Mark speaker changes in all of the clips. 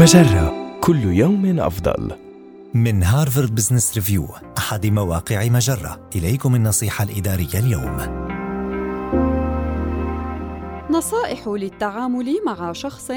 Speaker 1: مجرة. كل يوم أفضل.
Speaker 2: من هارفارد بزنس ريفيو أحد مواقع مجرة. إليكم النصيحة الإدارية اليوم.
Speaker 3: نصائح للتعامل مع شخص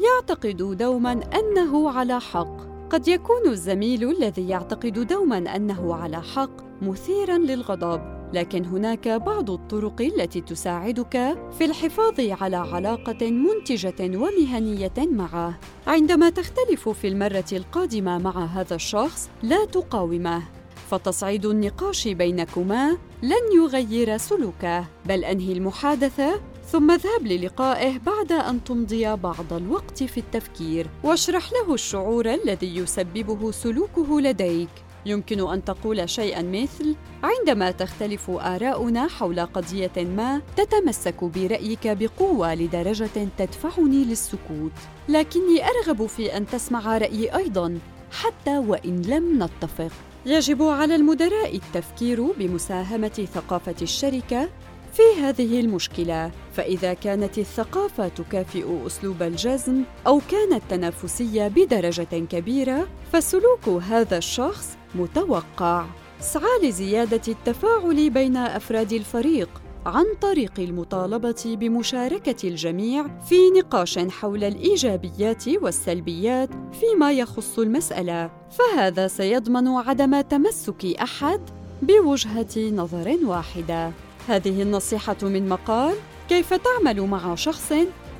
Speaker 3: يعتقد دوما أنه على حق. قد يكون الزميل الذي يعتقد دوما أنه على حق مثيرا للغضب. لكن هناك بعض الطرق التي تساعدك في الحفاظ على علاقة منتجة ومهنية معه. عندما تختلف في المرة القادمة مع هذا الشخص لا تقاومه. فتصعيد النقاش بينكما لن يغير سلوكه. بل أنهي المحادثة ثم اذهب للقائه بعد أن تمضي بعض الوقت في التفكير واشرح له الشعور الذي يسببه سلوكه لديك. يمكن أن تقول شيئا مثل عندما تختلف آراؤنا حول قضية ما تتمسك برأيك بقوة لدرجة تدفعني للسكوت. لكني أرغب في أن تسمع رأيي أيضا حتى وإن لم نتفق. يجب على المدراء التفكير بمساهمة ثقافة الشركة في هذه المشكلة. فإذا كانت الثقافة تكافئ أسلوب الجزم أو كانت تنافسية بدرجة كبيرة فسلوك هذا الشخص متوقع. اسعى لزيادة التفاعل بين أفراد الفريق عن طريق المطالبة بمشاركة الجميع في نقاش حول الإيجابيات والسلبيات فيما يخص المسألة. فهذا سيضمن عدم تمسك أحد بوجهة نظر واحدة. هذه النصيحة من مقال كيف تعمل مع شخص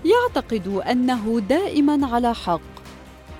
Speaker 3: يعتقد أنه دائما على حق؟